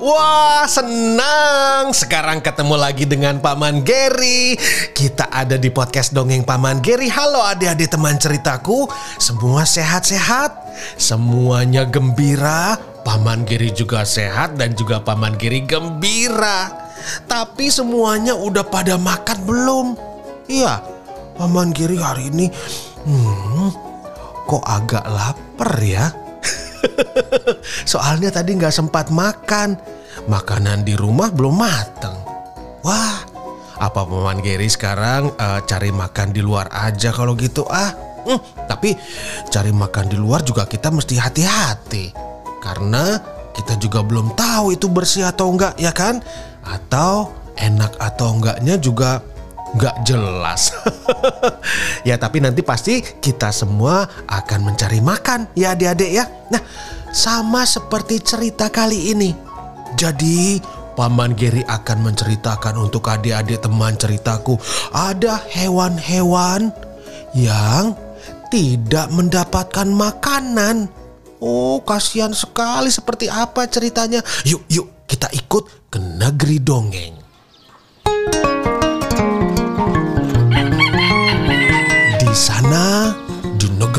Wah, senang. Sekarang ketemu lagi dengan Paman Geri. Kita ada di podcast Dongeng Paman Geri. Halo adik-adik teman ceritaku. Semua sehat-sehat? Semuanya gembira? Paman Geri juga sehat dan juga Paman Geri gembira. Tapi semuanya udah pada makan belum? Iya, Paman Geri hari ini hmm, kok agak lapar ya? Soalnya tadi nggak sempat makan. Makanan di rumah belum mateng. Wah, apa Paman Geri sekarang eh, cari makan di luar aja kalau gitu ah? Hmm, tapi cari makan di luar juga kita mesti hati-hati. Karena kita juga belum tahu itu bersih atau enggak ya kan? Atau enak atau enggaknya juga nggak jelas. ya tapi nanti pasti kita semua akan mencari makan ya adik-adik ya. Nah sama seperti cerita kali ini. Jadi Paman Geri akan menceritakan untuk adik-adik teman ceritaku ada hewan-hewan yang tidak mendapatkan makanan. Oh, kasihan sekali seperti apa ceritanya. Yuk, yuk kita ikut ke negeri dongeng.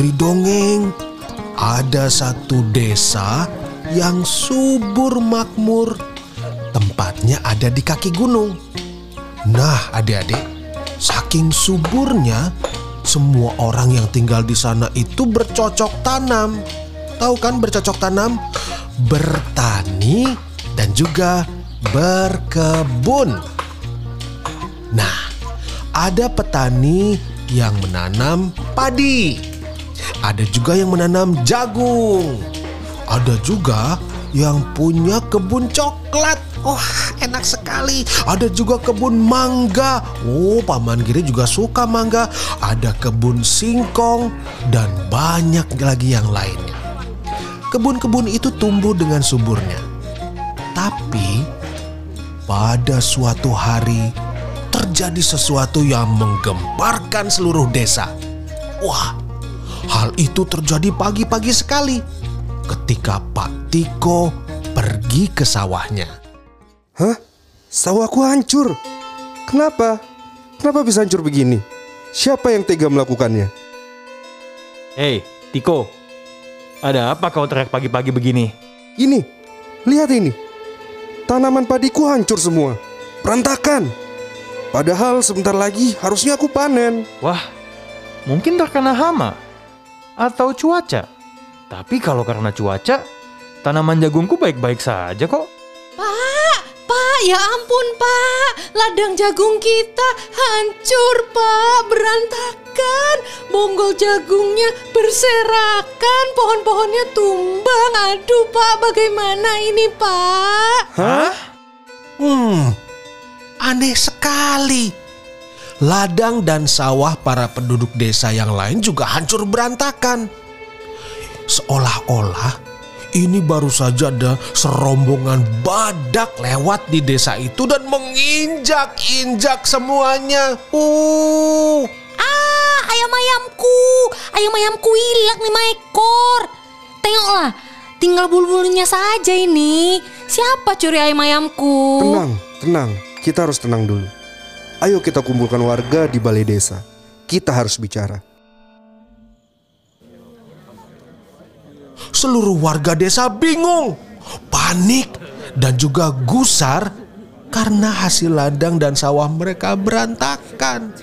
Negeri dongeng, ada satu desa yang subur makmur. Tempatnya ada di kaki gunung. Nah, adik-adik, saking suburnya, semua orang yang tinggal di sana itu bercocok tanam. Tahu kan bercocok tanam? Bertani dan juga berkebun. Nah, ada petani yang menanam padi. Ada juga yang menanam jagung. Ada juga yang punya kebun coklat. Wah, enak sekali. Ada juga kebun mangga. Oh, Paman Giri juga suka mangga. Ada kebun singkong dan banyak lagi yang lainnya. Kebun-kebun itu tumbuh dengan suburnya. Tapi pada suatu hari terjadi sesuatu yang menggemparkan seluruh desa. Wah, hal itu terjadi pagi-pagi sekali ketika Pak Tiko pergi ke sawahnya. Hah? Sawahku hancur. Kenapa? Kenapa bisa hancur begini? Siapa yang tega melakukannya? Hei, Tiko. Ada apa kau teriak pagi-pagi begini? Ini, lihat ini. Tanaman padiku hancur semua. Berantakan. Padahal sebentar lagi harusnya aku panen. Wah, mungkin terkena hama atau cuaca. Tapi kalau karena cuaca, tanaman jagungku baik-baik saja kok. Pak, Pak, ya ampun Pak, ladang jagung kita hancur Pak, berantakan. Bonggol jagungnya berserakan, pohon-pohonnya tumbang. Aduh Pak, bagaimana ini Pak? Hah? Hmm, aneh sekali. Ladang dan sawah para penduduk desa yang lain juga hancur berantakan. Seolah-olah ini baru saja ada serombongan badak lewat di desa itu dan menginjak-injak semuanya. Uh, Ah, ayam-ayamku, ayam-ayamku hilang lima ekor. Tengoklah, tinggal bulu-bulunya saja ini. Siapa curi ayam-ayamku? Tenang, tenang. Kita harus tenang dulu. Ayo kita kumpulkan warga di balai desa. Kita harus bicara. seluruh warga desa bingung, panik, dan juga gusar karena hasil ladang dan sawah mereka berantakan.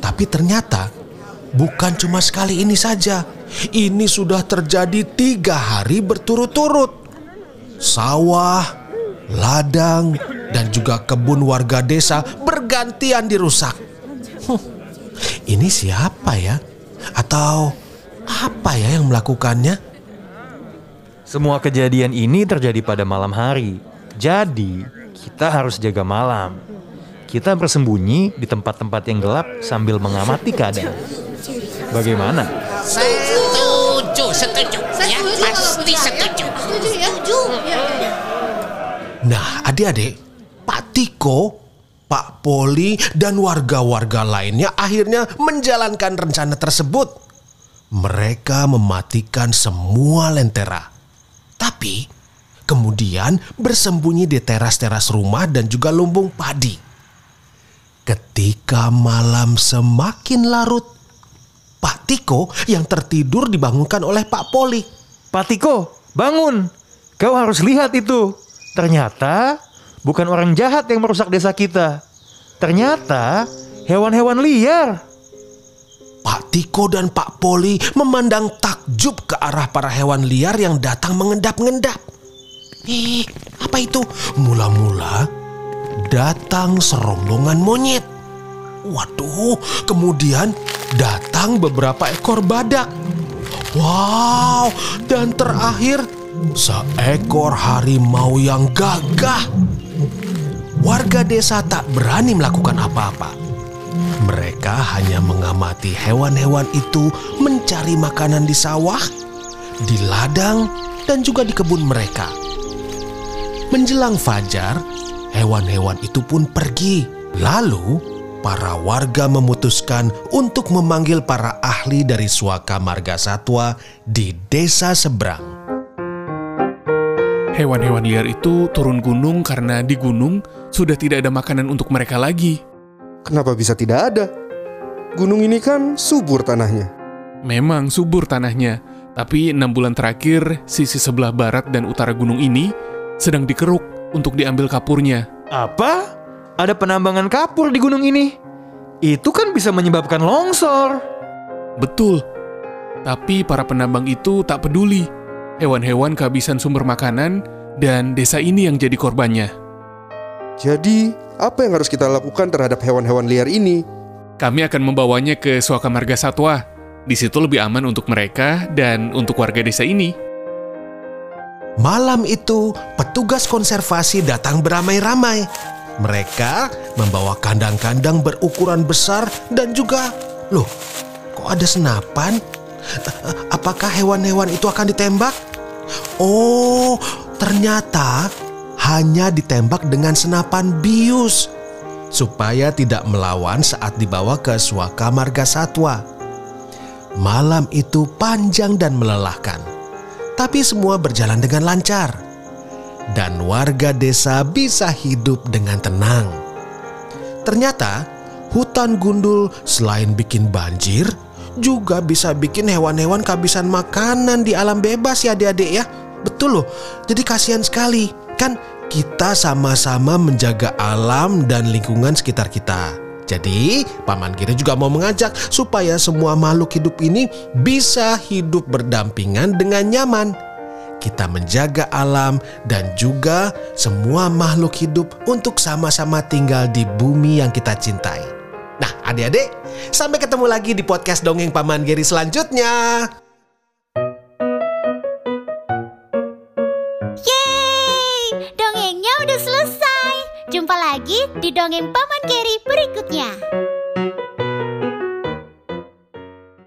Tapi ternyata bukan cuma sekali ini saja. Ini sudah terjadi tiga hari berturut-turut. Sawah, ladang, dan juga kebun warga desa bergantian dirusak. Huh, ini siapa ya? Atau apa ya yang melakukannya? Semua kejadian ini terjadi pada malam hari. Jadi, kita harus jaga malam. Kita bersembunyi di tempat-tempat yang gelap sambil mengamati keadaan. Bagaimana? Setuju, setuju. Ya, pasti setuju. Nah, adik-adik, Pak Tiko, Pak Poli, dan warga-warga lainnya akhirnya menjalankan rencana tersebut. Mereka mematikan semua lentera. Tapi, kemudian bersembunyi di teras-teras rumah dan juga lumbung padi. Ketika malam semakin larut, Pak Tiko yang tertidur dibangunkan oleh Pak Poli. Pak Tiko, bangun. Kau harus lihat itu. Ternyata bukan orang jahat yang merusak desa kita. Ternyata hewan-hewan liar. Pak Tiko dan Pak Poli memandang takjub ke arah para hewan liar yang datang mengendap-ngendap. Eh, apa itu? Mula-mula datang serombongan monyet. Waduh, kemudian datang beberapa ekor badak. Wow, dan terakhir seekor harimau yang gagah. Warga desa tak berani melakukan apa-apa. Mereka hanya mengamati hewan-hewan itu mencari makanan di sawah, di ladang, dan juga di kebun mereka. Menjelang fajar, hewan-hewan itu pun pergi. Lalu, para warga memutuskan untuk memanggil para ahli dari Suaka Marga Satwa di desa seberang. Hewan-hewan liar itu turun gunung karena di gunung sudah tidak ada makanan untuk mereka lagi. Kenapa bisa tidak ada? Gunung ini kan subur tanahnya. Memang subur tanahnya, tapi enam bulan terakhir sisi sebelah barat dan utara gunung ini sedang dikeruk untuk diambil kapurnya. Apa? Ada penambangan kapur di gunung ini? Itu kan bisa menyebabkan longsor. Betul. Tapi para penambang itu tak peduli. Hewan-hewan kehabisan sumber makanan dan desa ini yang jadi korbannya. Jadi, apa yang harus kita lakukan terhadap hewan-hewan liar ini? Kami akan membawanya ke Suaka Marga Satwa. Di situ lebih aman untuk mereka dan untuk warga desa ini. Malam itu, petugas konservasi datang beramai-ramai. Mereka membawa kandang-kandang berukuran besar dan juga, loh, kok ada senapan? Apakah hewan-hewan itu akan ditembak? Oh, ternyata hanya ditembak dengan senapan bius supaya tidak melawan saat dibawa ke Suaka Marga Satwa. Malam itu panjang dan melelahkan, tapi semua berjalan dengan lancar. Dan warga desa bisa hidup dengan tenang. Ternyata hutan gundul selain bikin banjir, juga bisa bikin hewan-hewan kehabisan makanan di alam bebas ya adik-adik ya. Betul loh, jadi kasihan sekali. Kan kita sama-sama menjaga alam dan lingkungan sekitar kita. Jadi, Paman Giri juga mau mengajak supaya semua makhluk hidup ini bisa hidup berdampingan dengan nyaman. Kita menjaga alam dan juga semua makhluk hidup untuk sama-sama tinggal di bumi yang kita cintai. Nah, adik-adik, sampai ketemu lagi di podcast Dongeng Paman Giri selanjutnya. Di dongeng Paman Geri berikutnya.